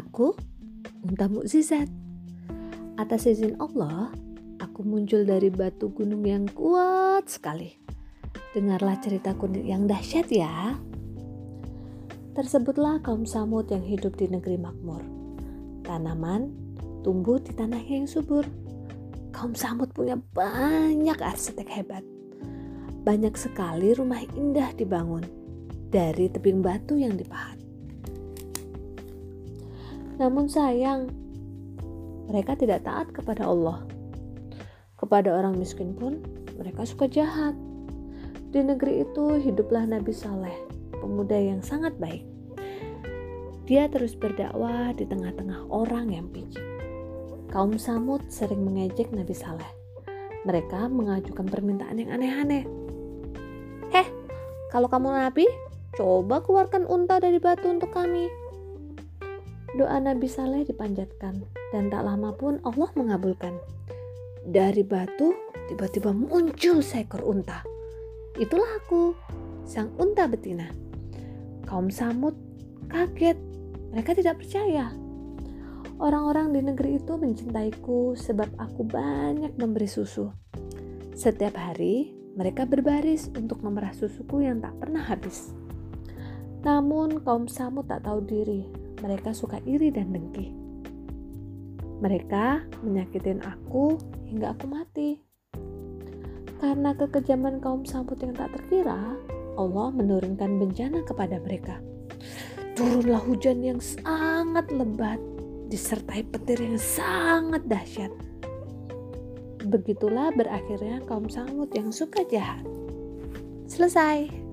Aku unta mukjizat. Atas izin Allah, aku muncul dari batu gunung yang kuat sekali. Dengarlah ceritaku yang dahsyat ya. Tersebutlah kaum Samud yang hidup di negeri makmur. Tanaman tumbuh di tanah yang subur. Kaum Samud punya banyak arsitek hebat. Banyak sekali rumah indah dibangun dari tebing batu yang dipahat. Namun sayang, mereka tidak taat kepada Allah. Kepada orang miskin pun mereka suka jahat. Di negeri itu hiduplah Nabi Saleh pemuda yang sangat baik. Dia terus berdakwah di tengah-tengah orang yang picik. Kaum Samud sering mengejek Nabi Saleh. Mereka mengajukan permintaan yang aneh-aneh. Heh, kalau kamu nabi, coba keluarkan unta dari batu untuk kami. Doa Nabi Saleh dipanjatkan dan tak lama pun Allah mengabulkan. Dari batu tiba-tiba muncul seekor unta. Itulah aku, sang unta betina. Kaum Samud kaget, mereka tidak percaya. Orang-orang di negeri itu mencintaiku sebab aku banyak memberi susu. Setiap hari, mereka berbaris untuk memerah susuku yang tak pernah habis. Namun, kaum Samud tak tahu diri, mereka suka iri dan dengki. Mereka menyakitin aku hingga aku mati. Karena kekejaman kaum Samud yang tak terkira, Allah menurunkan bencana kepada mereka. Turunlah hujan yang sangat lebat disertai petir yang sangat dahsyat. Begitulah berakhirnya kaum Samud yang suka jahat. Selesai.